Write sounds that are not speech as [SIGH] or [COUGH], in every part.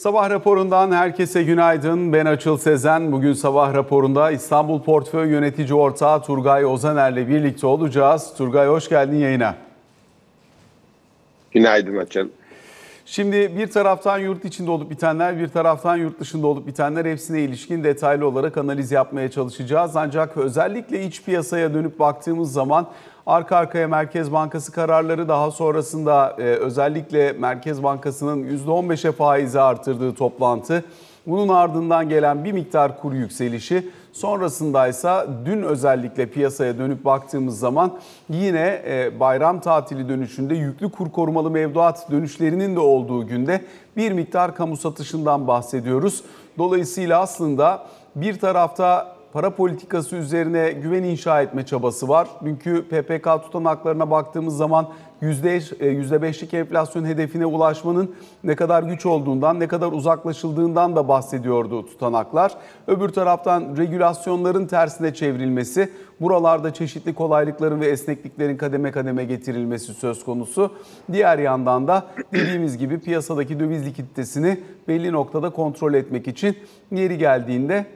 Sabah raporundan herkese günaydın. Ben Açıl Sezen. Bugün sabah raporunda İstanbul Portföy Yönetici Ortağı Turgay Ozaner'le birlikte olacağız. Turgay hoş geldin yayına. Günaydın Açıl. Şimdi bir taraftan yurt içinde olup bitenler, bir taraftan yurt dışında olup bitenler hepsine ilişkin detaylı olarak analiz yapmaya çalışacağız. Ancak özellikle iç piyasaya dönüp baktığımız zaman arka arkaya Merkez Bankası kararları daha sonrasında e, özellikle Merkez Bankası'nın %15'e faizi artırdığı toplantı bunun ardından gelen bir miktar kur yükselişi sonrasındaysa dün özellikle piyasaya dönüp baktığımız zaman yine e, bayram tatili dönüşünde yüklü kur korumalı mevduat dönüşlerinin de olduğu günde bir miktar kamu satışından bahsediyoruz. Dolayısıyla aslında bir tarafta para politikası üzerine güven inşa etme çabası var. Dünkü PPK tutanaklarına baktığımız zaman %5'lik e, enflasyon hedefine ulaşmanın ne kadar güç olduğundan, ne kadar uzaklaşıldığından da bahsediyordu tutanaklar. Öbür taraftan regülasyonların tersine çevrilmesi, buralarda çeşitli kolaylıkların ve esnekliklerin kademe kademe getirilmesi söz konusu. Diğer yandan da dediğimiz gibi piyasadaki döviz likiditesini belli noktada kontrol etmek için yeri geldiğinde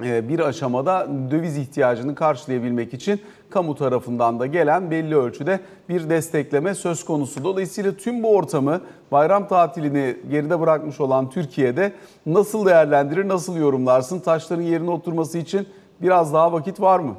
bir aşamada döviz ihtiyacını karşılayabilmek için kamu tarafından da gelen belli ölçüde bir destekleme söz konusu. Dolayısıyla tüm bu ortamı bayram tatilini geride bırakmış olan Türkiye'de nasıl değerlendirir, nasıl yorumlarsın? Taşların yerine oturması için biraz daha vakit var mı?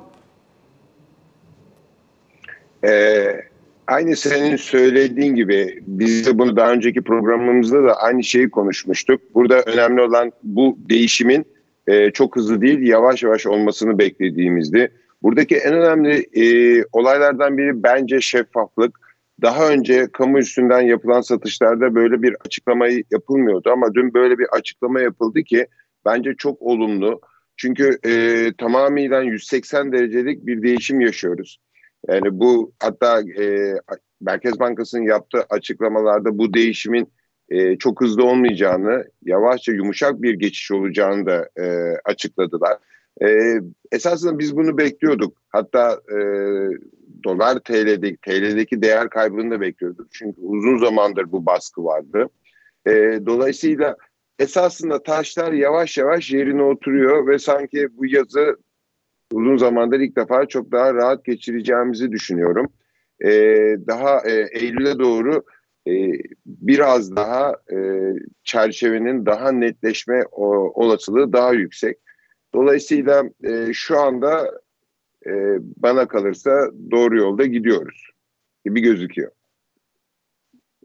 Ee, aynı senin söylediğin gibi biz de bunu daha önceki programımızda da aynı şeyi konuşmuştuk. Burada önemli olan bu değişimin e, çok hızlı değil yavaş yavaş olmasını beklediğimizdi. Buradaki en önemli e, olaylardan biri bence şeffaflık. Daha önce kamu üstünden yapılan satışlarda böyle bir açıklama yapılmıyordu ama dün böyle bir açıklama yapıldı ki bence çok olumlu. Çünkü e, tamamıyla 180 derecelik bir değişim yaşıyoruz. Yani bu hatta e, Merkez Bankası'nın yaptığı açıklamalarda bu değişimin e, çok hızlı olmayacağını, yavaşça yumuşak bir geçiş olacağını da e, açıkladılar. E, esasında biz bunu bekliyorduk. Hatta e, dolar TL'deki, TL'deki değer kaybını da bekliyorduk. Çünkü uzun zamandır bu baskı vardı. E, dolayısıyla esasında taşlar yavaş yavaş yerine oturuyor ve sanki bu yazı uzun zamandır ilk defa çok daha rahat geçireceğimizi düşünüyorum. E, daha e, Eylül'e doğru biraz daha e, çerçevenin daha netleşme olasılığı daha yüksek. Dolayısıyla e, şu anda e, bana kalırsa doğru yolda gidiyoruz gibi gözüküyor.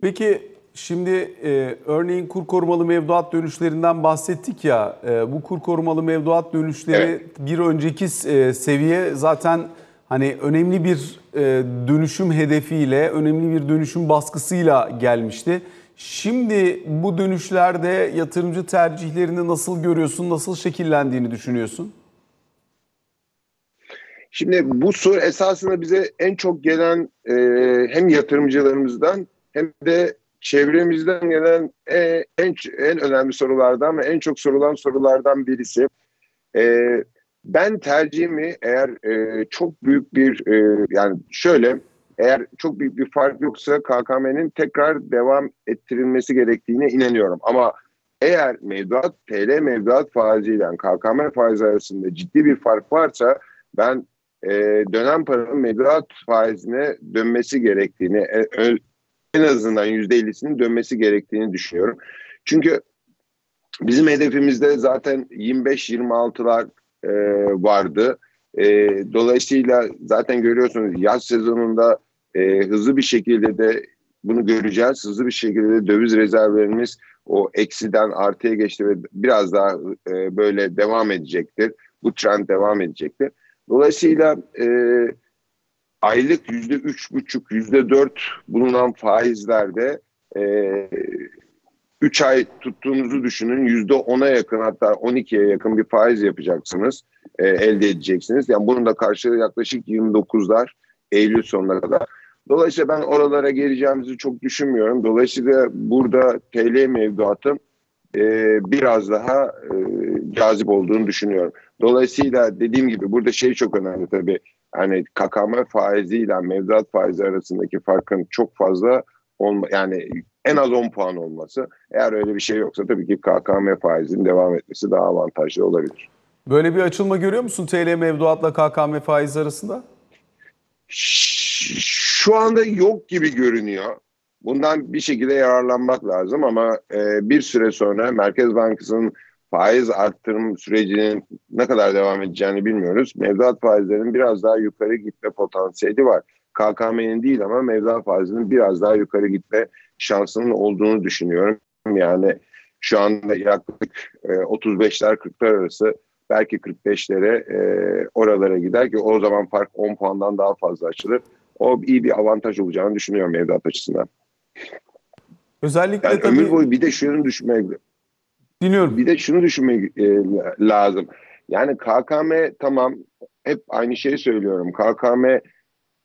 Peki şimdi e, örneğin kur korumalı mevduat dönüşlerinden bahsettik ya. E, bu kur korumalı mevduat dönüşleri evet. bir önceki e, seviye zaten hani önemli bir e, dönüşüm hedefiyle, önemli bir dönüşüm baskısıyla gelmişti. Şimdi bu dönüşlerde yatırımcı tercihlerini nasıl görüyorsun, nasıl şekillendiğini düşünüyorsun? Şimdi bu soru esasında bize en çok gelen e, hem yatırımcılarımızdan hem de çevremizden gelen e, en en önemli sorulardan ve en çok sorulan sorulardan birisi. E, ben tercihimi eğer e, çok büyük bir e, yani şöyle eğer çok büyük bir fark yoksa KKM'nin tekrar devam ettirilmesi gerektiğine inanıyorum. Ama eğer mevduat TL mevduat faiziyle KKM faizi arasında ciddi bir fark varsa ben e, dönem paranın mevduat faizine dönmesi gerektiğini e, en azından %50'sinin dönmesi gerektiğini düşünüyorum. Çünkü bizim hedefimizde zaten 25-26'lar e, vardı. E, dolayısıyla zaten görüyorsunuz yaz sezonunda e, hızlı bir şekilde de bunu göreceğiz. Hızlı bir şekilde de döviz rezervlerimiz o eksiden artıya geçti ve biraz daha e, böyle devam edecektir. Bu trend devam edecektir. Dolayısıyla e, aylık yüzde üç buçuk, yüzde dört bulunan faizlerde e, 3 ay tuttuğunuzu düşünün. Yüzde 10'a yakın hatta 12'ye yakın bir faiz yapacaksınız. E, elde edeceksiniz. Yani bunun da karşılığı yaklaşık 29'lar Eylül sonuna kadar. Dolayısıyla ben oralara geleceğimizi çok düşünmüyorum. Dolayısıyla burada TL mevduatın e, biraz daha e, cazip olduğunu düşünüyorum. Dolayısıyla dediğim gibi burada şey çok önemli tabii. Hani KKM faiziyle mevduat faizi arasındaki farkın çok fazla olma yani en az 10 puan olması. Eğer öyle bir şey yoksa tabii ki KKM faizinin devam etmesi daha avantajlı olabilir. Böyle bir açılma görüyor musun TL mevduatla KKM faiz arasında? Şu anda yok gibi görünüyor. Bundan bir şekilde yararlanmak lazım ama e, bir süre sonra Merkez Bankası'nın faiz arttırım sürecinin ne kadar devam edeceğini bilmiyoruz. Mevduat faizlerinin biraz daha yukarı gitme potansiyeli var. KKM'nin değil ama mevduat faizinin biraz daha yukarı gitme şansının olduğunu düşünüyorum. Yani şu anda yaklaşık e, 35'ler 40'lar arası belki 45'lere e, oralara gider ki o zaman fark 10 puandan daha fazla açılır. O iyi bir avantaj olacağını düşünüyorum mevduat açısından. Özellikle yani tabii... ömür boyu bir de şunu düşünmek Dinliyorum. Bir de şunu düşünmek e, lazım. Yani KKM tamam hep aynı şeyi söylüyorum. KKM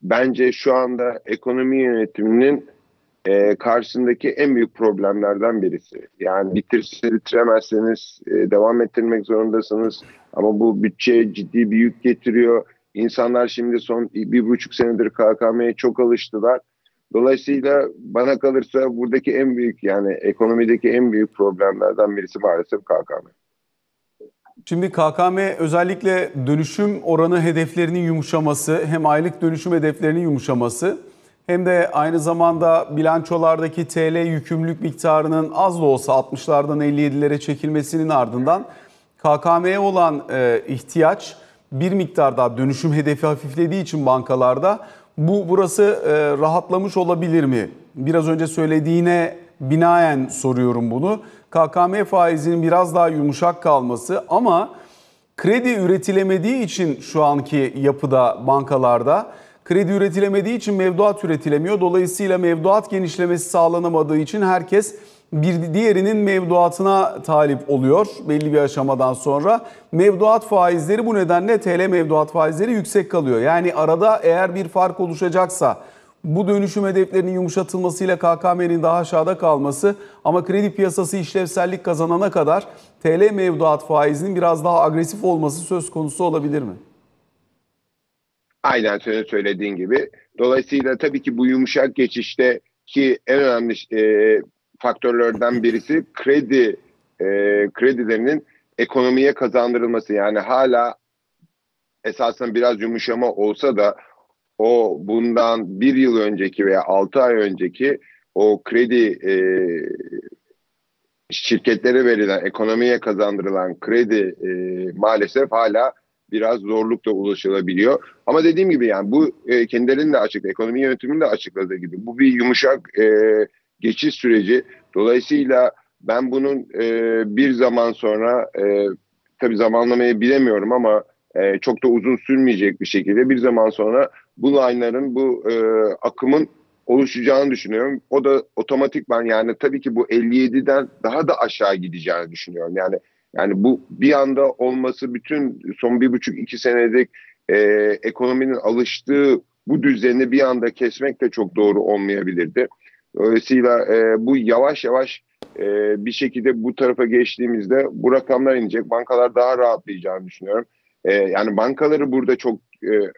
bence şu anda ekonomi yönetiminin e, karşısındaki en büyük problemlerden birisi. Yani bitirse bitiremezseniz e, devam ettirmek zorundasınız. Ama bu bütçeye ciddi bir yük getiriyor. İnsanlar şimdi son bir buçuk senedir KKM'ye çok alıştılar. Dolayısıyla bana kalırsa buradaki en büyük yani ekonomideki en büyük problemlerden birisi maalesef KKM. Şimdi KKM özellikle dönüşüm oranı hedeflerinin yumuşaması, hem aylık dönüşüm hedeflerinin yumuşaması hem de aynı zamanda bilançolardaki TL yükümlülük miktarının az da olsa 60'lardan 57'lere çekilmesinin ardından KKM'ye olan e, ihtiyaç bir miktar daha dönüşüm hedefi hafiflediği için bankalarda bu burası e, rahatlamış olabilir mi? Biraz önce söylediğine binaen soruyorum bunu. KKM faizinin biraz daha yumuşak kalması ama kredi üretilemediği için şu anki yapıda bankalarda kredi üretilemediği için mevduat üretilemiyor. Dolayısıyla mevduat genişlemesi sağlanamadığı için herkes bir diğerinin mevduatına talip oluyor belli bir aşamadan sonra. Mevduat faizleri bu nedenle TL mevduat faizleri yüksek kalıyor. Yani arada eğer bir fark oluşacaksa bu dönüşüm hedeflerinin yumuşatılmasıyla KKM'nin daha aşağıda kalması ama kredi piyasası işlevsellik kazanana kadar TL mevduat faizinin biraz daha agresif olması söz konusu olabilir mi? Aynen senin söylediğin gibi. Dolayısıyla tabii ki bu yumuşak geçişte ki en önemli e, faktörlerden birisi kredi e, kredilerinin ekonomiye kazandırılması. Yani hala esasen biraz yumuşama olsa da o bundan bir yıl önceki veya altı ay önceki o kredi e, şirketlere verilen, ekonomiye kazandırılan kredi e, maalesef hala biraz zorlukla ulaşılabiliyor. Ama dediğim gibi yani bu e, kendilerinin de açık, ekonomi yönetiminin de açıkladığı gibi bu bir yumuşak e, geçiş süreci. Dolayısıyla ben bunun e, bir zaman sonra e, tabii zamanlamayı bilemiyorum ama e, çok da uzun sürmeyecek bir şekilde bir zaman sonra bu line'ların bu e, akımın oluşacağını düşünüyorum. O da otomatik ben yani tabii ki bu 57'den daha da aşağı gideceğini düşünüyorum. Yani yani bu bir anda olması bütün son bir buçuk iki senedik e, ekonominin alıştığı bu düzeni bir anda kesmek de çok doğru olmayabilirdi. Dolayısıyla e, bu yavaş yavaş e, bir şekilde bu tarafa geçtiğimizde bu rakamlar inecek. Bankalar daha rahatlayacağını düşünüyorum. E, yani bankaları burada çok e, e,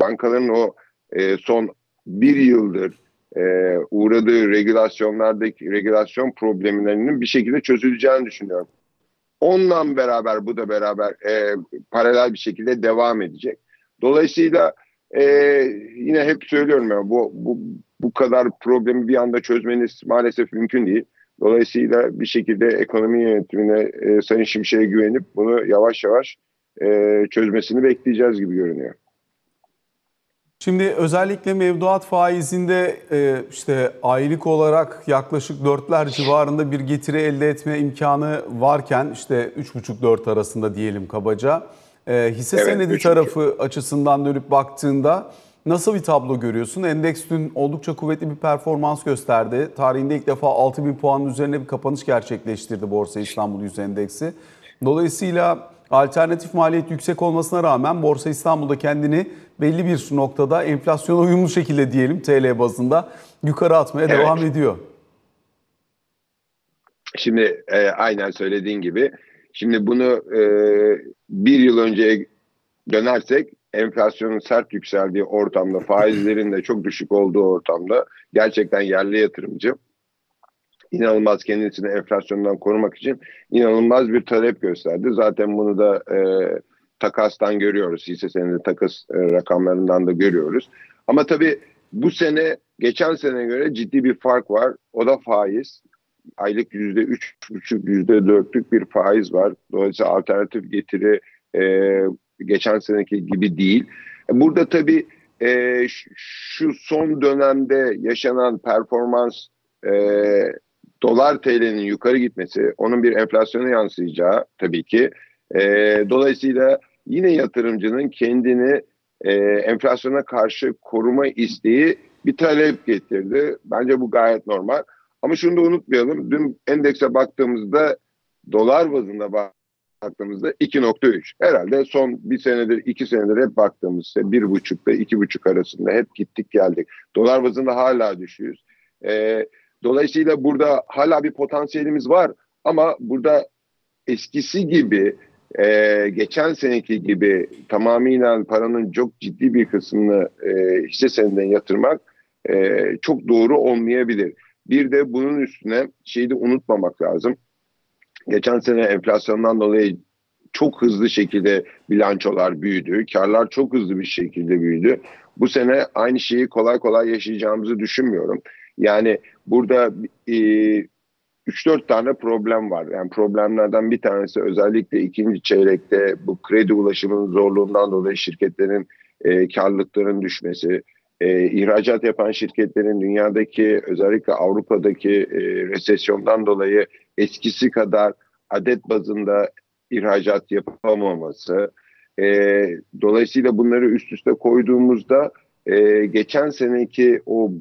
bankaların o e, son bir yıldır e, uğradığı regülasyonlardaki regülasyon problemlerinin bir şekilde çözüleceğini düşünüyorum. Onunla beraber bu da beraber e, paralel bir şekilde devam edecek. Dolayısıyla e, yine hep söylüyorum ya bu, bu bu kadar problemi bir anda çözmeniz maalesef mümkün değil. Dolayısıyla bir şekilde ekonomi yönetimine e, Sayın Şimşek'e güvenip bunu yavaş yavaş e, çözmesini bekleyeceğiz gibi görünüyor. Şimdi özellikle mevduat faizinde e, işte aylık olarak yaklaşık dörtler civarında bir getiri elde etme imkanı varken işte 3,5-4 arasında diyelim kabaca. E, hisse evet, senedi tarafı açısından dönüp baktığında Nasıl bir tablo görüyorsun? Endeks dün oldukça kuvvetli bir performans gösterdi. Tarihinde ilk defa 6000 puanın üzerine bir kapanış gerçekleştirdi Borsa İstanbul Yüz Endeksi. Dolayısıyla alternatif maliyet yüksek olmasına rağmen Borsa İstanbul'da kendini belli bir noktada enflasyona uyumlu şekilde diyelim TL bazında yukarı atmaya evet. devam ediyor. Şimdi e, aynen söylediğin gibi. Şimdi bunu e, bir yıl önce dönersek enflasyonun sert yükseldiği ortamda, faizlerin de çok düşük olduğu ortamda gerçekten yerli yatırımcı inanılmaz kendisini enflasyondan korumak için inanılmaz bir talep gösterdi. Zaten bunu da e, takastan görüyoruz. Hisse senedi takas e, rakamlarından da görüyoruz. Ama tabii bu sene geçen sene göre ciddi bir fark var. O da faiz. Aylık yüzde üç buçuk, yüzde dörtlük bir faiz var. Dolayısıyla alternatif getiri e, geçen seneki gibi değil. Burada tabii e, şu son dönemde yaşanan performans e, dolar TL'nin yukarı gitmesi, onun bir enflasyona yansıyacağı tabii ki. E, dolayısıyla yine yatırımcının kendini e, enflasyona karşı koruma isteği bir talep getirdi. Bence bu gayet normal. Ama şunu da unutmayalım. Dün endekse baktığımızda dolar bazında baktığımızda 2.3. Herhalde son bir senedir, iki senedir hep baktığımızda bir buçukta iki buçuk arasında hep gittik geldik. Dolar bazında hala düşüyoruz. Ee, dolayısıyla burada hala bir potansiyelimiz var ama burada eskisi gibi e, geçen seneki gibi tamamıyla paranın çok ciddi bir kısmını e, hisse senedine yatırmak e, çok doğru olmayabilir. Bir de bunun üstüne şeyi de unutmamak lazım. Geçen sene enflasyondan dolayı çok hızlı şekilde bilançolar büyüdü. Karlar çok hızlı bir şekilde büyüdü. Bu sene aynı şeyi kolay kolay yaşayacağımızı düşünmüyorum. Yani burada e, 3-4 tane problem var. Yani problemlerden bir tanesi özellikle ikinci çeyrekte bu kredi ulaşımının zorluğundan dolayı şirketlerin e, karlılıkların düşmesi, e, ihracat yapan şirketlerin dünyadaki özellikle Avrupa'daki e, resesyondan dolayı eskisi kadar adet bazında ihracat yapamaması. E, dolayısıyla bunları üst üste koyduğumuzda e, geçen seneki o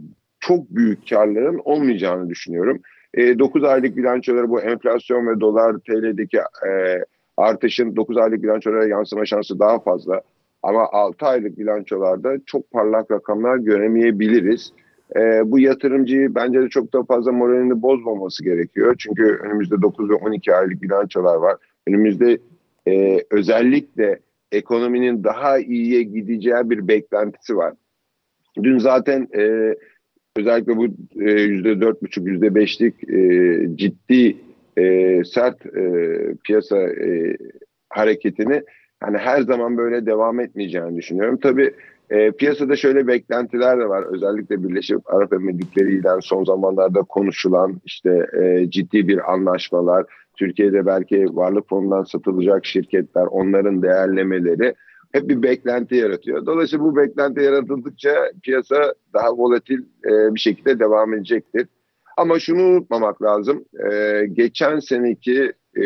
çok büyük karların olmayacağını düşünüyorum. E, 9 aylık bilançoları bu enflasyon ve dolar TL'deki e, artışın 9 aylık bilançolara yansıma şansı daha fazla. Ama 6 aylık bilançolarda çok parlak rakamlar göremeyebiliriz. E, bu yatırımcıyı bence de çok da fazla moralini bozmaması gerekiyor. Çünkü önümüzde 9 ve 12 aylık bilançolar var. Önümüzde e, özellikle ekonominin daha iyiye gideceği bir beklentisi var. Dün zaten e, özellikle bu e, yüzde dört buçuk, yüzde beşlik e, ciddi e, sert e, piyasa e, hareketini yani her zaman böyle devam etmeyeceğini düşünüyorum. Tabii e, piyasada şöyle beklentiler de var. Özellikle Birleşik Arap Emirlikleri ile son zamanlarda konuşulan işte e, ciddi bir anlaşmalar, Türkiye'de belki varlık fonundan satılacak şirketler, onların değerlemeleri hep bir beklenti yaratıyor. Dolayısıyla bu beklenti yaratıldıkça piyasa daha volatil e, bir şekilde devam edecektir. Ama şunu unutmamak lazım. E, geçen seneki e,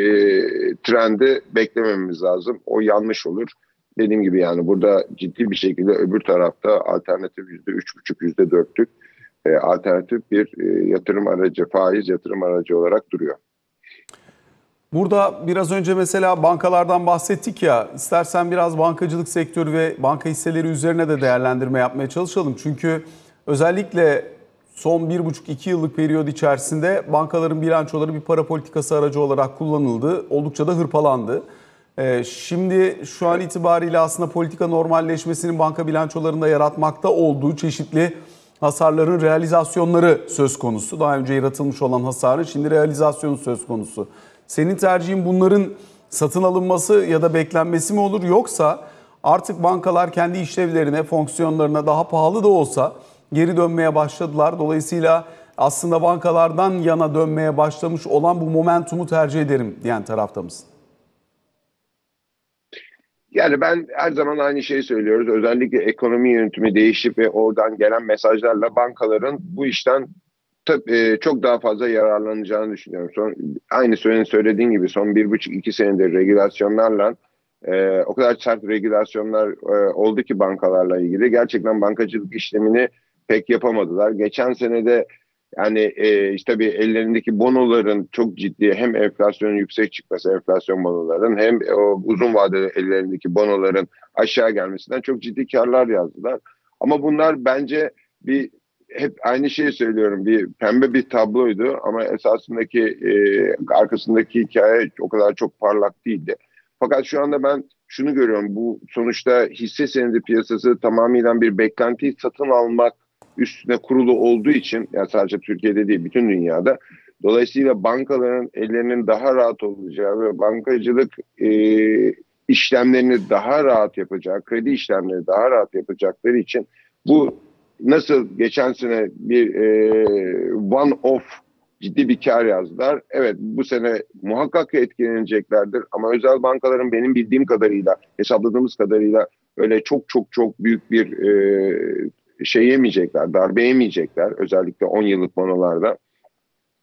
trendi beklememiz lazım. O yanlış olur. Dediğim gibi yani burada ciddi bir şekilde öbür tarafta alternatif yüzde üç buçuk yüzde dörtlük e, alternatif bir e, yatırım aracı, faiz yatırım aracı olarak duruyor. Burada biraz önce mesela bankalardan bahsettik ya, istersen biraz bankacılık sektörü ve banka hisseleri üzerine de değerlendirme yapmaya çalışalım. Çünkü özellikle son 1,5-2 yıllık periyod içerisinde bankaların bilançoları bir para politikası aracı olarak kullanıldı. Oldukça da hırpalandı. Ee, şimdi şu an itibariyle aslında politika normalleşmesinin banka bilançolarında yaratmakta olduğu çeşitli hasarların realizasyonları söz konusu. Daha önce yaratılmış olan hasarın şimdi realizasyonu söz konusu. Senin tercihin bunların satın alınması ya da beklenmesi mi olur yoksa artık bankalar kendi işlevlerine, fonksiyonlarına daha pahalı da olsa geri dönmeye başladılar. Dolayısıyla aslında bankalardan yana dönmeye başlamış olan bu momentumu tercih ederim diyen tarafta? Yani ben her zaman aynı şeyi söylüyoruz. Özellikle ekonomi yönetimi değişip ve oradan gelen mesajlarla bankaların bu işten tabii e, çok daha fazla yararlanacağını düşünüyorum. Son, aynı senin söylediğin gibi son bir buçuk iki senedir regülasyonlarla e, o kadar sert regülasyonlar e, oldu ki bankalarla ilgili. Gerçekten bankacılık işlemini pek yapamadılar. Geçen senede yani e, işte bir ellerindeki bonoların çok ciddi hem enflasyonun yüksek çıkması enflasyon bonoların hem o uzun vadeli ellerindeki bonoların aşağı gelmesinden çok ciddi karlar yazdılar. Ama bunlar bence bir hep aynı şeyi söylüyorum. Bir pembe bir tabloydu ama esasındaki e, arkasındaki hikaye o kadar çok parlak değildi. Fakat şu anda ben şunu görüyorum. Bu sonuçta hisse senedi piyasası tamamıyla bir beklentiyi satın almak üstüne kurulu olduğu için yani sadece Türkiye'de değil bütün dünyada dolayısıyla bankaların ellerinin daha rahat olacağı ve bankacılık e, işlemlerini daha rahat yapacak, kredi işlemleri daha rahat yapacakları için bu nasıl geçen sene bir e, one off ciddi bir kar yazdılar. Evet bu sene muhakkak etkileneceklerdir ama özel bankaların benim bildiğim kadarıyla, hesapladığımız kadarıyla öyle çok çok çok büyük bir e, şey yemeyecekler, darbe yemeyecekler özellikle 10 yıllık bonolarda,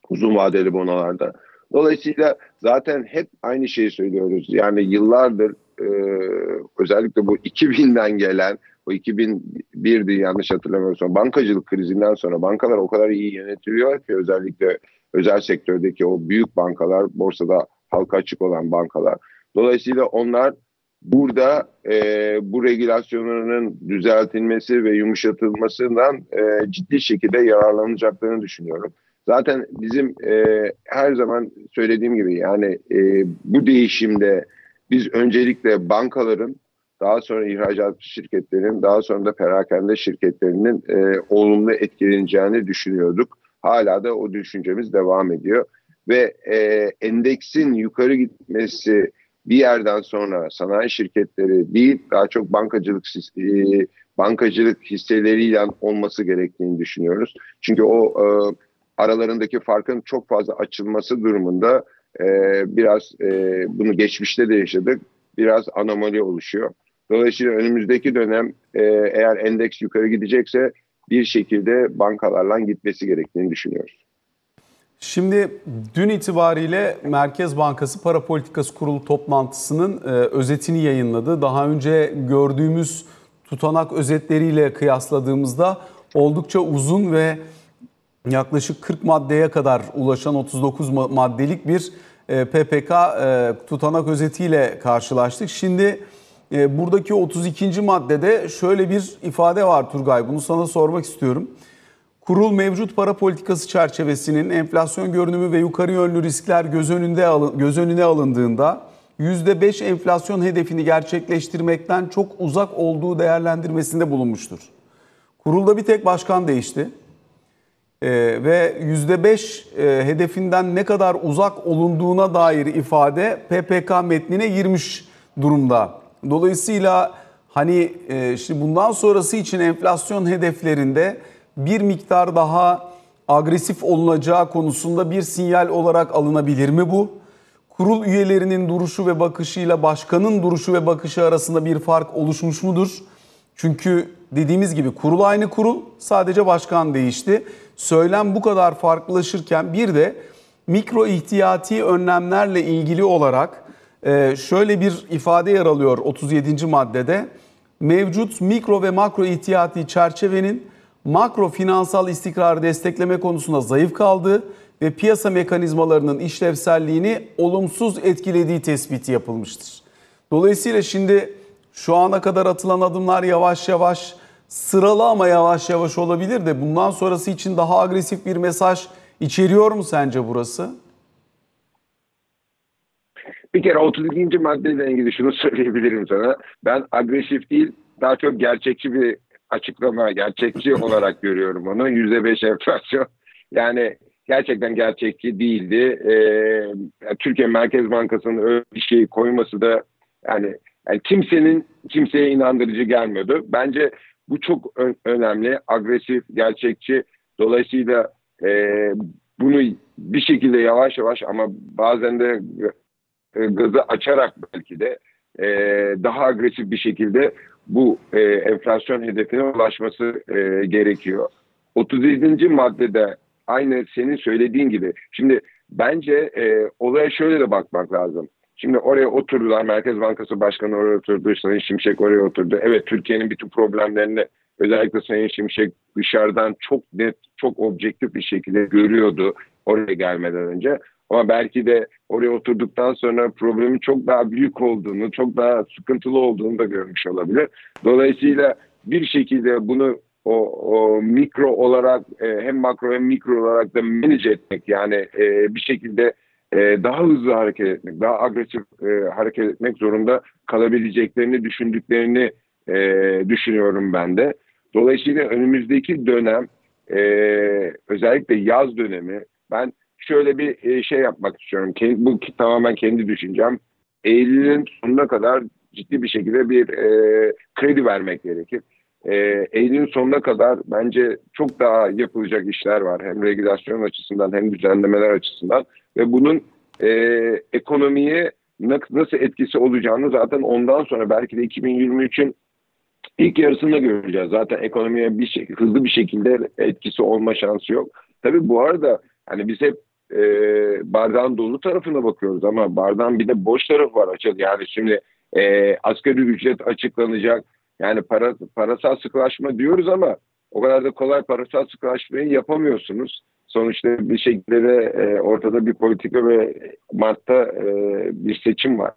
uzun vadeli bonolarda. Dolayısıyla zaten hep aynı şeyi söylüyoruz. Yani yıllardır e, özellikle bu [LAUGHS] 2000'den gelen o 2001'di yanlış hatırlamıyorsam bankacılık krizinden sonra bankalar o kadar iyi yönetiliyor ki özellikle özel sektördeki o büyük bankalar borsada halka açık olan bankalar. Dolayısıyla onlar burada e, bu regülasyonlarının düzeltilmesi ve yumuşatılmasından e, ciddi şekilde yararlanacaklarını düşünüyorum. Zaten bizim e, her zaman söylediğim gibi yani e, bu değişimde biz öncelikle bankaların daha sonra ihracat şirketlerinin, daha sonra da perakende şirketlerinin e, olumlu etkileneceğini düşünüyorduk. Hala da o düşüncemiz devam ediyor. Ve e, endeksin yukarı gitmesi bir yerden sonra sanayi şirketleri değil, daha çok bankacılık e, bankacılık hisseleriyle olması gerektiğini düşünüyoruz. Çünkü o e, aralarındaki farkın çok fazla açılması durumunda e, biraz e, bunu geçmişte de yaşadık. Biraz anomali oluşuyor. Dolayısıyla önümüzdeki dönem e, eğer endeks yukarı gidecekse bir şekilde bankalarla gitmesi gerektiğini düşünüyoruz. Şimdi dün itibariyle Merkez Bankası Para Politikası Kurulu toplantısının e, özetini yayınladı. Daha önce gördüğümüz tutanak özetleriyle kıyasladığımızda oldukça uzun ve yaklaşık 40 maddeye kadar ulaşan 39 maddelik bir e, PPK e, tutanak özetiyle karşılaştık. Şimdi e, buradaki 32. maddede şöyle bir ifade var Turgay. Bunu sana sormak istiyorum. Kurul mevcut para politikası çerçevesinin enflasyon görünümü ve yukarı yönlü riskler göz önünde göz önüne alındığında %5 enflasyon hedefini gerçekleştirmekten çok uzak olduğu değerlendirmesinde bulunmuştur. Kurulda bir tek başkan değişti. Ee, ve %5 e, hedefinden ne kadar uzak olunduğuna dair ifade PPK metnine girmiş durumda. Dolayısıyla hani e, şimdi bundan sonrası için enflasyon hedeflerinde bir miktar daha agresif olunacağı konusunda bir sinyal olarak alınabilir mi bu? Kurul üyelerinin duruşu ve bakışıyla başkanın duruşu ve bakışı arasında bir fark oluşmuş mudur? Çünkü dediğimiz gibi kurul aynı kurul sadece başkan değişti. Söylem bu kadar farklılaşırken bir de mikro ihtiyati önlemlerle ilgili olarak şöyle bir ifade yer alıyor 37. maddede. Mevcut mikro ve makro ihtiyati çerçevenin makro finansal istikrarı destekleme konusunda zayıf kaldığı ve piyasa mekanizmalarının işlevselliğini olumsuz etkilediği tespiti yapılmıştır. Dolayısıyla şimdi şu ana kadar atılan adımlar yavaş yavaş sıralı ama yavaş yavaş olabilir de bundan sonrası için daha agresif bir mesaj içeriyor mu sence burası? Bir kere 32. maddeyle ilgili şunu [LAUGHS] söyleyebilirim sana. Ben agresif değil, daha çok gerçekçi bir açıklama, gerçekçi [LAUGHS] olarak görüyorum onu. %5 enflasyon. Yani gerçekten gerçekçi değildi. Ee, Türkiye Merkez Bankası'nın öyle bir şeyi koyması da yani, yani kimsenin kimseye inandırıcı gelmiyordu. Bence bu çok ön, önemli, agresif, gerçekçi. Dolayısıyla e, bunu bir şekilde yavaş yavaş ama bazen de e, gazı açarak belki de e, daha agresif bir şekilde bu e, enflasyon hedefine ulaşması e, gerekiyor. 37. maddede aynı senin söylediğin gibi. Şimdi bence e, olaya şöyle de bakmak lazım. Şimdi oraya oturdular. Merkez Bankası Başkanı oraya oturdu. Sayın Şimşek oraya oturdu. Evet Türkiye'nin bütün problemlerini özellikle Sayın Şimşek dışarıdan çok net, çok objektif bir şekilde görüyordu oraya gelmeden önce. Ama belki de oraya oturduktan sonra problemin çok daha büyük olduğunu, çok daha sıkıntılı olduğunu da görmüş olabilir. Dolayısıyla bir şekilde bunu o, o mikro olarak e, hem makro hem mikro olarak da manage etmek yani e, bir şekilde e, daha hızlı hareket etmek, daha agresif e, hareket etmek zorunda kalabileceklerini düşündüklerini e, düşünüyorum ben de. Dolayısıyla önümüzdeki dönem e, özellikle yaz dönemi ben şöyle bir e, şey yapmak istiyorum. Bu tamamen kendi düşüncem. Eylül'ün sonuna kadar ciddi bir şekilde bir e, kredi vermek gerekir. E, Eylül'ün sonuna kadar bence çok daha yapılacak işler var. Hem regülasyon açısından hem düzenlemeler açısından. Ve bunun e, ekonomiye nasıl etkisi olacağını zaten ondan sonra belki de 2023'ün ilk yarısında göreceğiz. Zaten ekonomiye bir şey, hızlı bir şekilde etkisi olma şansı yok. Tabii bu arada hani biz hep e, bardağın dolu tarafına bakıyoruz ama bardağın bir de boş tarafı var açıl. Yani şimdi e, asgari ücret açıklanacak. Yani para, parasal sıkılaşma diyoruz ama o kadar da kolay parasal sıkılaşmayı yapamıyorsunuz. Sonuçta bir şekilde e, ortada bir politika ve Mart'ta e, bir seçim var.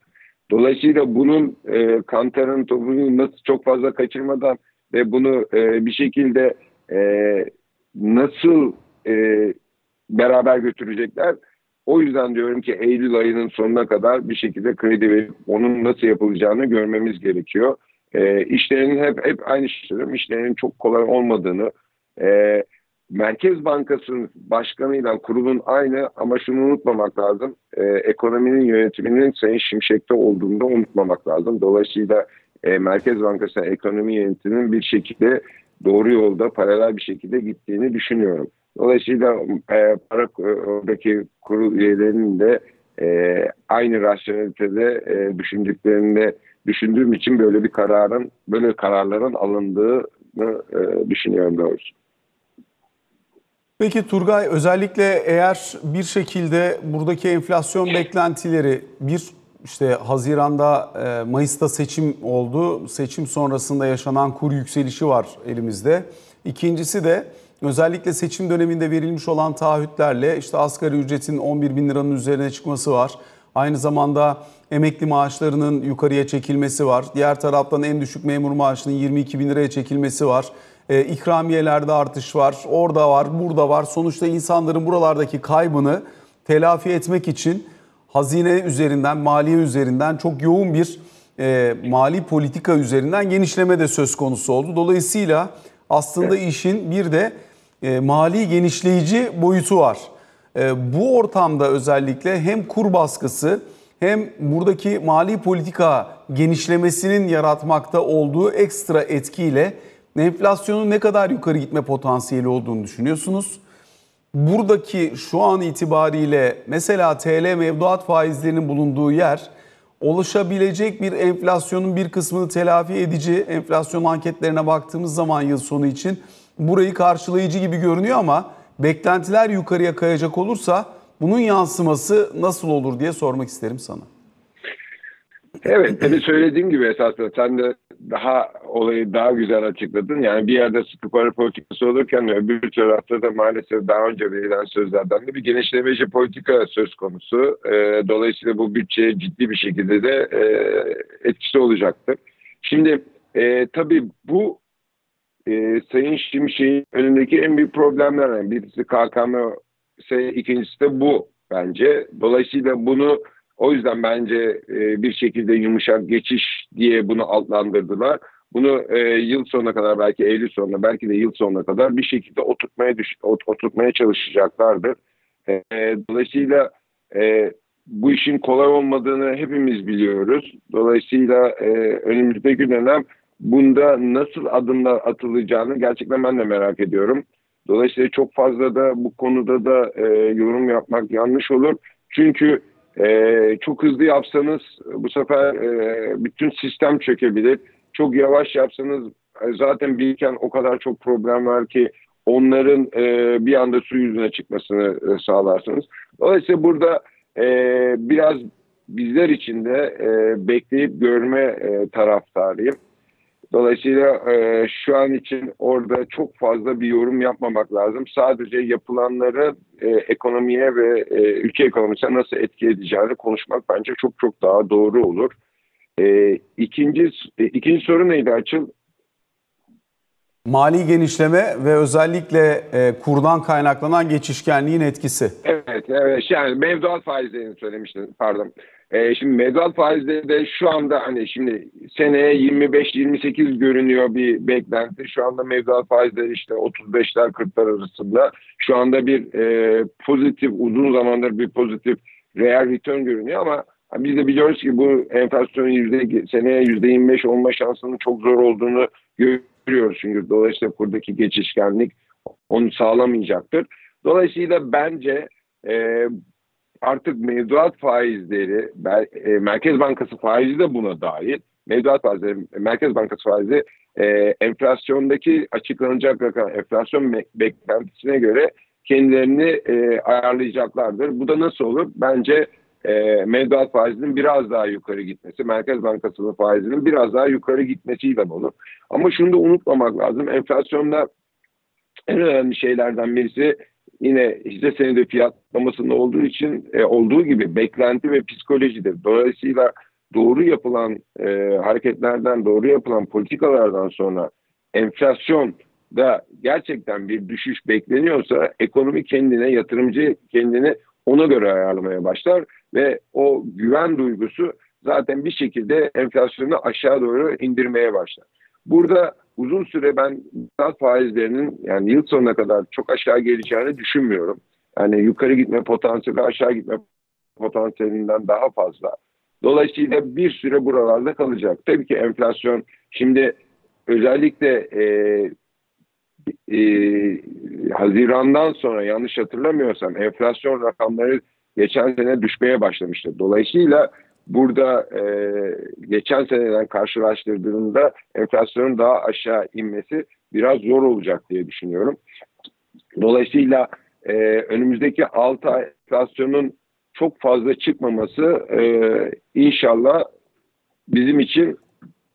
Dolayısıyla bunun e, Kantar'ın topunu nasıl çok fazla kaçırmadan ve bunu e, bir şekilde e, nasıl e, beraber götürecekler. O yüzden diyorum ki Eylül ayının sonuna kadar bir şekilde kredi verip onun nasıl yapılacağını görmemiz gerekiyor. E, işlerinin hep hep aynı şey işlerinin çok kolay olmadığını, e, Merkez Bankası'nın başkanıyla kurulun aynı ama şunu unutmamak lazım. E, ekonominin yönetiminin Sayın Şimşek'te olduğunu da unutmamak lazım. Dolayısıyla e, Merkez Bankası ekonomi yönetiminin bir şekilde doğru yolda paralel bir şekilde gittiğini düşünüyorum. Dolayısıyla e, para e, oradaki kurul üyelerinin de e, aynı rasyonelitede e, düşündüklerinde düşündüğüm için böyle bir kararın böyle kararların alındığını e, düşünüyorum doğrusu. Peki Turgay özellikle eğer bir şekilde buradaki enflasyon beklentileri bir işte Haziran'da e, Mayıs'ta seçim oldu. Seçim sonrasında yaşanan kur yükselişi var elimizde. İkincisi de özellikle seçim döneminde verilmiş olan taahhütlerle işte asgari ücretin 11 bin liranın üzerine çıkması var. Aynı zamanda emekli maaşlarının yukarıya çekilmesi var. Diğer taraftan en düşük memur maaşının 22 bin liraya çekilmesi var. E, ikramiyelerde artış var. Orada var, burada var. Sonuçta insanların buralardaki kaybını telafi etmek için hazine üzerinden, maliye üzerinden çok yoğun bir e, mali politika üzerinden genişleme de söz konusu oldu. Dolayısıyla aslında işin bir de e, mali genişleyici boyutu var. E, bu ortamda özellikle hem kur baskısı hem buradaki mali politika genişlemesinin yaratmakta olduğu ekstra etkiyle enflasyonun ne kadar yukarı gitme potansiyeli olduğunu düşünüyorsunuz? Buradaki şu an itibariyle mesela TL mevduat faizlerinin bulunduğu yer oluşabilecek bir enflasyonun bir kısmını telafi edici enflasyon anketlerine baktığımız zaman yıl sonu için burayı karşılayıcı gibi görünüyor ama beklentiler yukarıya kayacak olursa bunun yansıması nasıl olur diye sormak isterim sana. Evet, tabii söylediğim gibi esasında sen de daha olayı daha güzel açıkladın. Yani bir yerde sıkı para politikası olurken öbür tarafta da maalesef daha önce verilen sözlerden de bir genişlemeci politika söz konusu. E, dolayısıyla bu bütçeye ciddi bir şekilde de e, etkisi olacaktır. Şimdi e, tabii bu e, Sayın Şimşek'in önündeki en büyük problemlerden birisi KKM, ikincisi de bu bence. Dolayısıyla bunu o yüzden bence e, bir şekilde yumuşak geçiş diye bunu adlandırdılar. Bunu e, yıl sonuna kadar belki Eylül sonuna belki de yıl sonuna kadar bir şekilde oturtmaya düş, oturtmaya çalışacaklardır. E, dolayısıyla e, bu işin kolay olmadığını hepimiz biliyoruz. Dolayısıyla e, önümüzdeki dönem bunda nasıl adımlar atılacağını gerçekten ben de merak ediyorum. Dolayısıyla çok fazla da bu konuda da e, yorum yapmak yanlış olur. Çünkü e, çok hızlı yapsanız bu sefer e, bütün sistem çökebilir. Çok yavaş yapsanız e, zaten biriken o kadar çok problem var ki onların e, bir anda su yüzüne çıkmasını e, sağlarsınız. Dolayısıyla burada e, biraz bizler için de e, bekleyip görme e, taraftarıyım. Dolayısıyla e, şu an için orada çok fazla bir yorum yapmamak lazım. Sadece yapılanları e, ekonomiye ve e, ülke ekonomisine nasıl etki edeceğini konuşmak bence çok çok daha doğru olur. E, ikinci, e, ikinci soru neydi Açıl? Mali genişleme ve özellikle e, kurdan kaynaklanan geçişkenliğin etkisi. Evet, evet. Yani mevduat faizlerini söylemiştim, pardon. Ee, şimdi mevduat faizleri de şu anda hani şimdi seneye 25-28 görünüyor bir beklenti. Şu anda mevduat faizleri işte 35'ler 40'lar arasında. Şu anda bir e, pozitif, uzun zamandır bir pozitif real return görünüyor ama biz de biliyoruz ki bu enflasyonun yüzde, seneye %25 olma şansının çok zor olduğunu görüyoruz. Çünkü dolayısıyla kurdaki geçişkenlik onu sağlamayacaktır. Dolayısıyla bence e, artık mevduat faizleri, e, Merkez Bankası faizi de buna dahil. Mevduat faizleri, Merkez Bankası faizi e, enflasyondaki açıklanacak rakam, enflasyon beklentisine göre kendilerini e, ayarlayacaklardır. Bu da nasıl olur? Bence mevduat faizinin biraz daha yukarı gitmesi, Merkez Bankası'nın faizinin biraz daha yukarı gitmesiyle olur. Ama şunu da unutmamak lazım. Enflasyonda en önemli şeylerden birisi yine hisse senedi fiyatlamasında olduğu için e, olduğu gibi beklenti ve psikolojidir. Dolayısıyla doğru yapılan e, hareketlerden, doğru yapılan politikalardan sonra enflasyon da gerçekten bir düşüş bekleniyorsa ekonomi kendine, yatırımcı kendini ona göre ayarlamaya başlar ve o güven duygusu zaten bir şekilde enflasyonu aşağı doğru indirmeye başlar. Burada uzun süre ben gaz faizlerinin yani yıl sonuna kadar çok aşağı geleceğini düşünmüyorum. Yani yukarı gitme potansiyeli aşağı gitme potansiyelinden daha fazla. Dolayısıyla bir süre buralarda kalacak. Tabii ki enflasyon şimdi özellikle e, e, Haziran'dan sonra yanlış hatırlamıyorsam enflasyon rakamları geçen sene düşmeye başlamıştı. Dolayısıyla burada e, geçen seneden karşılaştırdığında enflasyonun daha aşağı inmesi biraz zor olacak diye düşünüyorum. Dolayısıyla e, önümüzdeki 6 ay enflasyonun çok fazla çıkmaması e, inşallah bizim için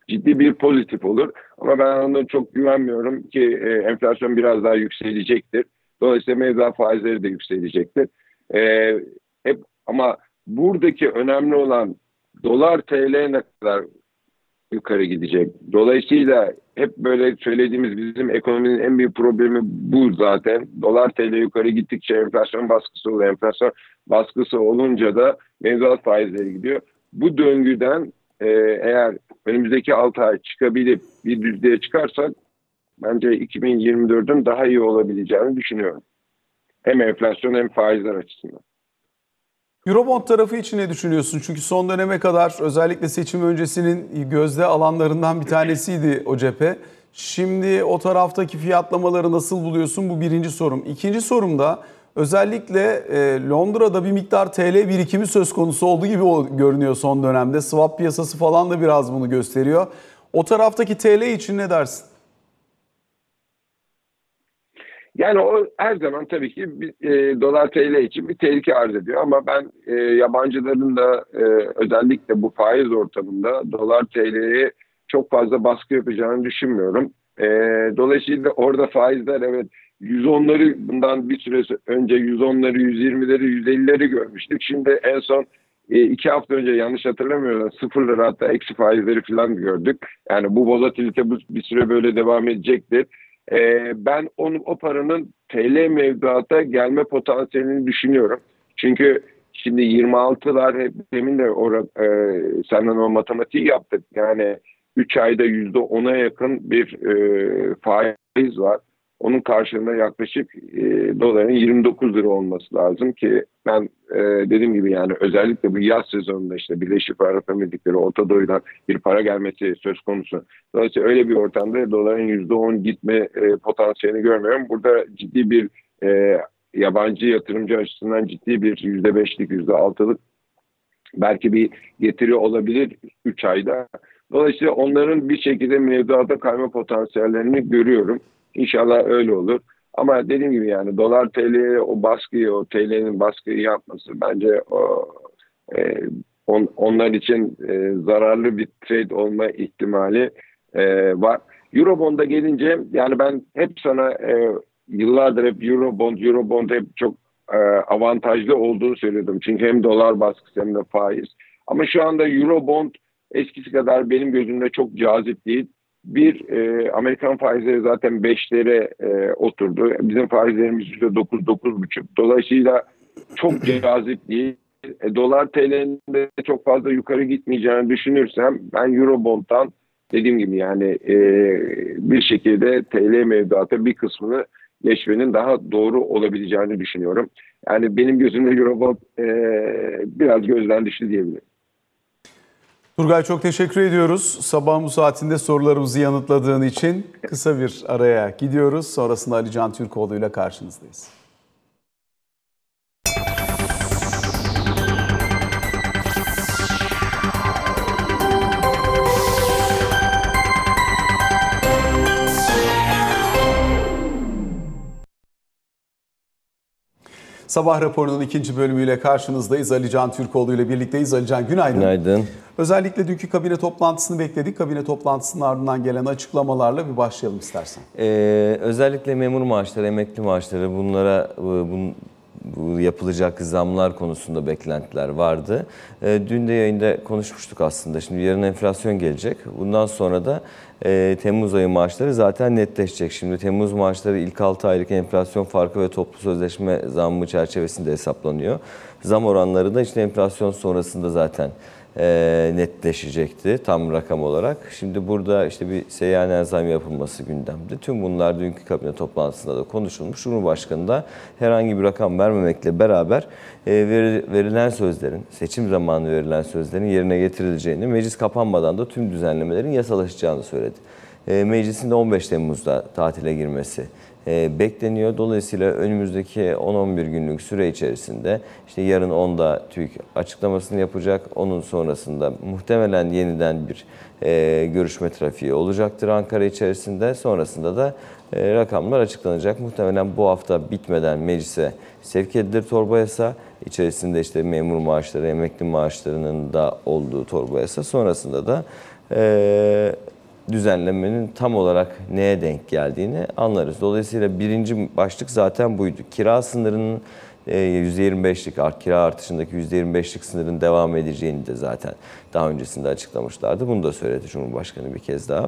ciddi bir pozitif olur. Ama ben ona çok güvenmiyorum ki e, enflasyon biraz daha yükselecektir. Dolayısıyla mevduat faizleri de yükselecektir. E, hep ama buradaki önemli olan dolar TL ne kadar yukarı gidecek. Dolayısıyla hep böyle söylediğimiz bizim ekonominin en büyük problemi bu zaten. Dolar TL yukarı gittikçe enflasyon baskısı oluyor. Enflasyon baskısı olunca da mevduat faizleri gidiyor. Bu döngüden e, eğer önümüzdeki 6 ay çıkabilip bir düzlüğe çıkarsak bence 2024'ün daha iyi olabileceğini düşünüyorum. Hem enflasyon hem faizler açısından. Eurobond tarafı için ne düşünüyorsun? Çünkü son döneme kadar özellikle seçim öncesinin gözde alanlarından bir tanesiydi o cephe. Şimdi o taraftaki fiyatlamaları nasıl buluyorsun? Bu birinci sorum. İkinci sorum da özellikle e, Londra'da bir miktar TL birikimi söz konusu olduğu gibi görünüyor son dönemde. Swap piyasası falan da biraz bunu gösteriyor. O taraftaki TL için ne dersin? Yani o her zaman tabii ki bir, e, dolar TL için bir tehlike arz ediyor ama ben e, yabancıların da e, özellikle bu faiz ortamında dolar TL'ye çok fazla baskı yapacağını düşünmüyorum. E, dolayısıyla orada faizler evet 110'ları bundan bir süre önce 110'ları, 120'leri, 150'leri görmüştük. Şimdi en son e, iki hafta önce yanlış hatırlamıyorum sıfır hatta eksi faizleri falan gördük. Yani bu volatilite bu, bir süre böyle devam edecektir. E, ben onu, o paranın TL mevduata gelme potansiyelini düşünüyorum. Çünkü şimdi 26'lar hep demin de orada, e, senden o matematiği yaptık. Yani 3 ayda %10'a yakın bir e, faiz var. Onun karşılığında yaklaşık e, doların 29 lira olması lazım ki ben e, dediğim gibi yani özellikle bu yaz sezonunda işte Birleşik Arap Emirlikleri, Orta Doğu'dan bir para gelmesi söz konusu. Dolayısıyla öyle bir ortamda doların %10 gitme e, potansiyelini görmüyorum. Burada ciddi bir e, yabancı yatırımcı açısından ciddi bir %5'lik, %6'lık belki bir getiri olabilir 3 ayda. Dolayısıyla onların bir şekilde mevduata kayma potansiyellerini görüyorum. İnşallah öyle olur. Ama dediğim gibi yani dolar TL'ye o baskıyı, o TL'nin baskıyı yapması bence o, e, on, onlar için e, zararlı bir trade olma ihtimali e, var. Eurobond'a gelince yani ben hep sana e, yıllardır hep Eurobond, Eurobond hep çok e, avantajlı olduğunu söylüyordum. Çünkü hem dolar baskısı hem de faiz. Ama şu anda Eurobond eskisi kadar benim gözümde çok cazip değil. Bir, e, Amerikan faizleri zaten 5'lere e, oturdu. Bizim faizlerimiz %9-9,5. Dolayısıyla çok [CLEARS THROAT] cazip değil. E, dolar TL'nin de çok fazla yukarı gitmeyeceğini düşünürsem ben Eurobond'dan dediğim gibi yani e, bir şekilde TL mevduatı bir kısmını geçmenin daha doğru olabileceğini düşünüyorum. Yani benim gözümde Eurobond e, biraz gözden düştü diyebilirim. Turgay çok teşekkür ediyoruz. Sabah bu saatinde sorularımızı yanıtladığın için kısa bir araya gidiyoruz. Sonrasında Ali Can Türkoğlu ile karşınızdayız. Sabah raporunun ikinci bölümüyle karşınızdayız. Ali Can Türkoğlu ile birlikteyiz. Ali Can günaydın. Günaydın. Özellikle dünkü kabine toplantısını bekledik. Kabine toplantısının ardından gelen açıklamalarla bir başlayalım istersen. Ee, özellikle memur maaşları, emekli maaşları bunlara e, bun, bu yapılacak zamlar konusunda beklentiler vardı. Ee, dün de yayında konuşmuştuk aslında. Şimdi yarın enflasyon gelecek. Bundan sonra da e, Temmuz ayı maaşları zaten netleşecek. Şimdi Temmuz maaşları ilk 6 aylık enflasyon farkı ve toplu sözleşme zammı çerçevesinde hesaplanıyor. Zam oranları da işte enflasyon sonrasında zaten e, netleşecekti tam rakam olarak. Şimdi burada işte bir seyyanen zam yapılması gündemde. Tüm bunlar dünkü kabine toplantısında da konuşulmuş. Cumhurbaşkanı da herhangi bir rakam vermemekle beraber e, verilen sözlerin, seçim zamanı verilen sözlerin yerine getirileceğini, meclis kapanmadan da tüm düzenlemelerin yasalaşacağını söyledi. E, meclisin de 15 Temmuz'da tatile girmesi bekleniyor. Dolayısıyla önümüzdeki 10-11 günlük süre içerisinde işte yarın 10'da TÜİK açıklamasını yapacak. Onun sonrasında muhtemelen yeniden bir e, görüşme trafiği olacaktır Ankara içerisinde. Sonrasında da e, rakamlar açıklanacak. Muhtemelen bu hafta bitmeden meclise sevk edilir torba yasa. İçerisinde işte memur maaşları, emekli maaşlarının da olduğu torba yasa. Sonrasında da e, düzenlemenin tam olarak neye denk geldiğini anlarız. Dolayısıyla birinci başlık zaten buydu. Kira sınırının %25'lik e, kira artışındaki %25'lik sınırın devam edeceğini de zaten daha öncesinde açıklamışlardı. Bunu da söyledi Cumhurbaşkanı bir kez daha.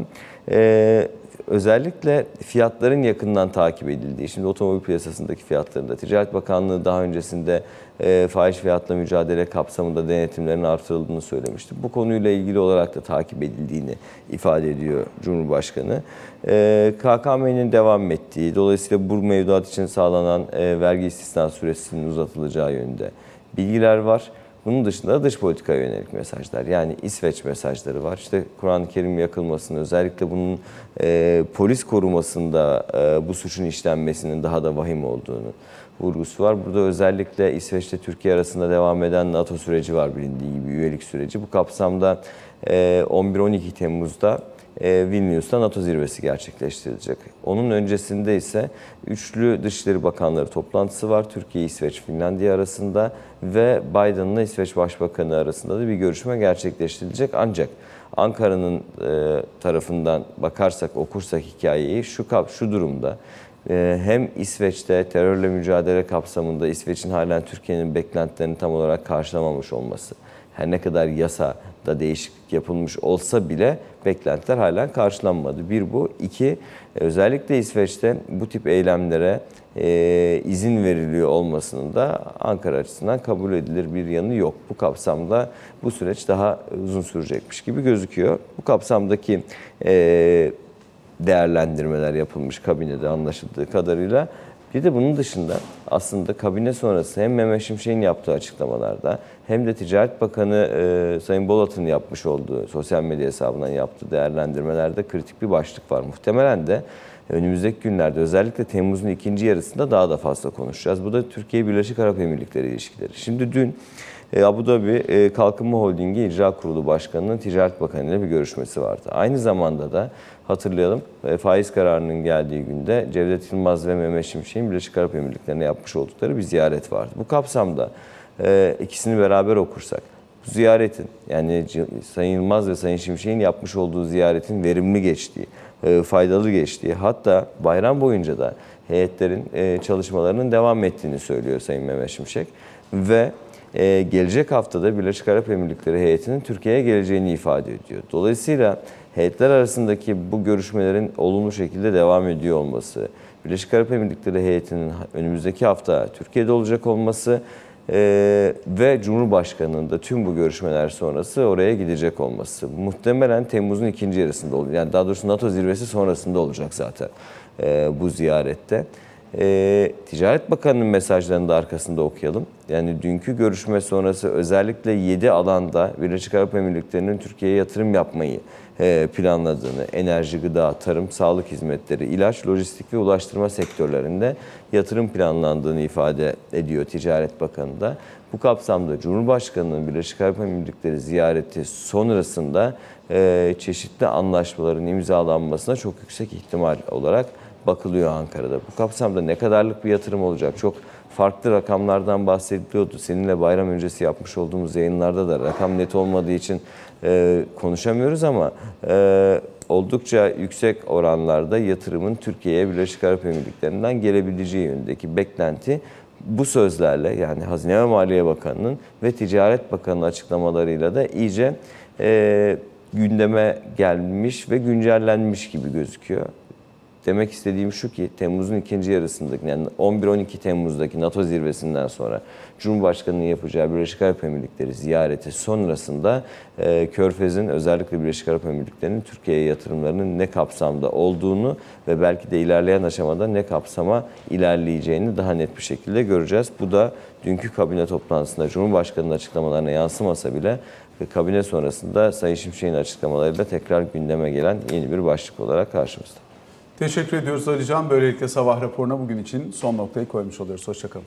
Özellikle fiyatların yakından takip edildiği, şimdi otomobil piyasasındaki fiyatlarında Ticaret Bakanlığı daha öncesinde e, fahiş fiyatla mücadele kapsamında denetimlerin artırıldığını söylemişti. Bu konuyla ilgili olarak da takip edildiğini ifade ediyor Cumhurbaşkanı. E, KKM'nin devam ettiği, dolayısıyla bu mevduat için sağlanan e, vergi istisna süresinin uzatılacağı yönünde bilgiler var. Bunun dışında dış politikaya yönelik mesajlar yani İsveç mesajları var. İşte Kur'an-ı Kerim yakılmasını özellikle bunun e, polis korumasında e, bu suçun işlenmesinin daha da vahim olduğunu vurgusu var. Burada özellikle İsveç ile Türkiye arasında devam eden NATO süreci var bilindiği gibi üyelik süreci. Bu kapsamda 11-12 e, Temmuz'da e, Vilnius'ta NATO zirvesi gerçekleştirilecek. Onun öncesinde ise üçlü Dışişleri Bakanları toplantısı var. Türkiye, İsveç, Finlandiya arasında ve Biden'la İsveç Başbakanı arasında da bir görüşme gerçekleştirilecek. Ancak Ankara'nın e, tarafından bakarsak, okursak hikayeyi şu şu durumda ee, hem İsveç'te terörle mücadele kapsamında İsveç'in halen Türkiye'nin beklentilerini tam olarak karşılamamış olması, her ne kadar yasada değişiklik yapılmış olsa bile beklentiler halen karşılanmadı. Bir bu. iki özellikle İsveç'te bu tip eylemlere e, izin veriliyor olmasının da Ankara açısından kabul edilir bir yanı yok. Bu kapsamda bu süreç daha uzun sürecekmiş gibi gözüküyor. Bu kapsamdaki e, değerlendirmeler yapılmış kabinede anlaşıldığı kadarıyla. Bir de bunun dışında aslında kabine sonrası hem Mehmet Şimşek'in yaptığı açıklamalarda hem de Ticaret Bakanı e, Sayın Bolat'ın yapmış olduğu sosyal medya hesabından yaptığı değerlendirmelerde kritik bir başlık var. Muhtemelen de önümüzdeki günlerde özellikle Temmuz'un ikinci yarısında daha da fazla konuşacağız. Bu da Türkiye Birleşik Arap Emirlikleri ilişkileri. Şimdi dün e, Abu Dhabi e, Kalkınma Holdingi İcra Kurulu Başkanı'nın Ticaret Bakanı ile bir görüşmesi vardı. Aynı zamanda da hatırlayalım e, faiz kararının geldiği günde Cevdet Yılmaz ve Mehmet Şimşek'in Birleşik Arap Emirlikleri'ne yapmış oldukları bir ziyaret vardı. Bu kapsamda ikisini beraber okursak bu ziyaretin yani Sayın Yılmaz ve Sayın Şimşek'in yapmış olduğu ziyaretin verimli geçtiği, faydalı geçtiği hatta bayram boyunca da heyetlerin çalışmalarının devam ettiğini söylüyor Sayın Mehmet Şimşek ve e, gelecek haftada Birleşik Arap Emirlikleri heyetinin Türkiye'ye geleceğini ifade ediyor. Dolayısıyla heyetler arasındaki bu görüşmelerin olumlu şekilde devam ediyor olması, Birleşik Arap Emirlikleri heyetinin önümüzdeki hafta Türkiye'de olacak olması ee, ve Cumhurbaşkanı'nın da tüm bu görüşmeler sonrası oraya gidecek olması. Muhtemelen Temmuz'un ikinci yarısında olacak. Yani daha doğrusu NATO zirvesi sonrasında olacak zaten ee, bu ziyarette. Ee, Ticaret Bakanı'nın mesajlarını da arkasında okuyalım. Yani dünkü görüşme sonrası özellikle 7 alanda Birleşik Arap Emirlikleri'nin Türkiye'ye yatırım yapmayı e, planladığını, enerji, gıda, tarım, sağlık hizmetleri, ilaç, lojistik ve ulaştırma sektörlerinde yatırım planlandığını ifade ediyor Ticaret Bakanı da. Bu kapsamda Cumhurbaşkanı'nın Birleşik Arap Emirlikleri ziyareti sonrasında e, çeşitli anlaşmaların imzalanmasına çok yüksek ihtimal olarak bakılıyor Ankara'da. Bu kapsamda ne kadarlık bir yatırım olacak? Çok farklı rakamlardan bahsediliyordu. Seninle bayram öncesi yapmış olduğumuz yayınlarda da rakam net olmadığı için e, konuşamıyoruz ama e, oldukça yüksek oranlarda yatırımın Türkiye'ye Birleşik Arap Emirlikleri'nden gelebileceği yönündeki beklenti bu sözlerle yani Hazine ve Maliye Bakanı'nın ve Ticaret Bakanı'nın açıklamalarıyla da iyice e, gündeme gelmiş ve güncellenmiş gibi gözüküyor. Demek istediğim şu ki Temmuz'un ikinci yarısındaki yani 11-12 Temmuz'daki NATO zirvesinden sonra Cumhurbaşkanı'nın yapacağı Birleşik Arap Emirlikleri ziyareti sonrasında e, Körfez'in özellikle Birleşik Arap Emirlikleri'nin Türkiye'ye yatırımlarının ne kapsamda olduğunu ve belki de ilerleyen aşamada ne kapsama ilerleyeceğini daha net bir şekilde göreceğiz. Bu da dünkü kabine toplantısında Cumhurbaşkanı'nın açıklamalarına yansımasa bile ve kabine sonrasında Sayın Şimşek'in açıklamalarıyla tekrar gündeme gelen yeni bir başlık olarak karşımızda. Teşekkür ediyoruz Alican. Böylelikle sabah raporuna bugün için son noktayı koymuş oluyoruz. Hoşçakalın.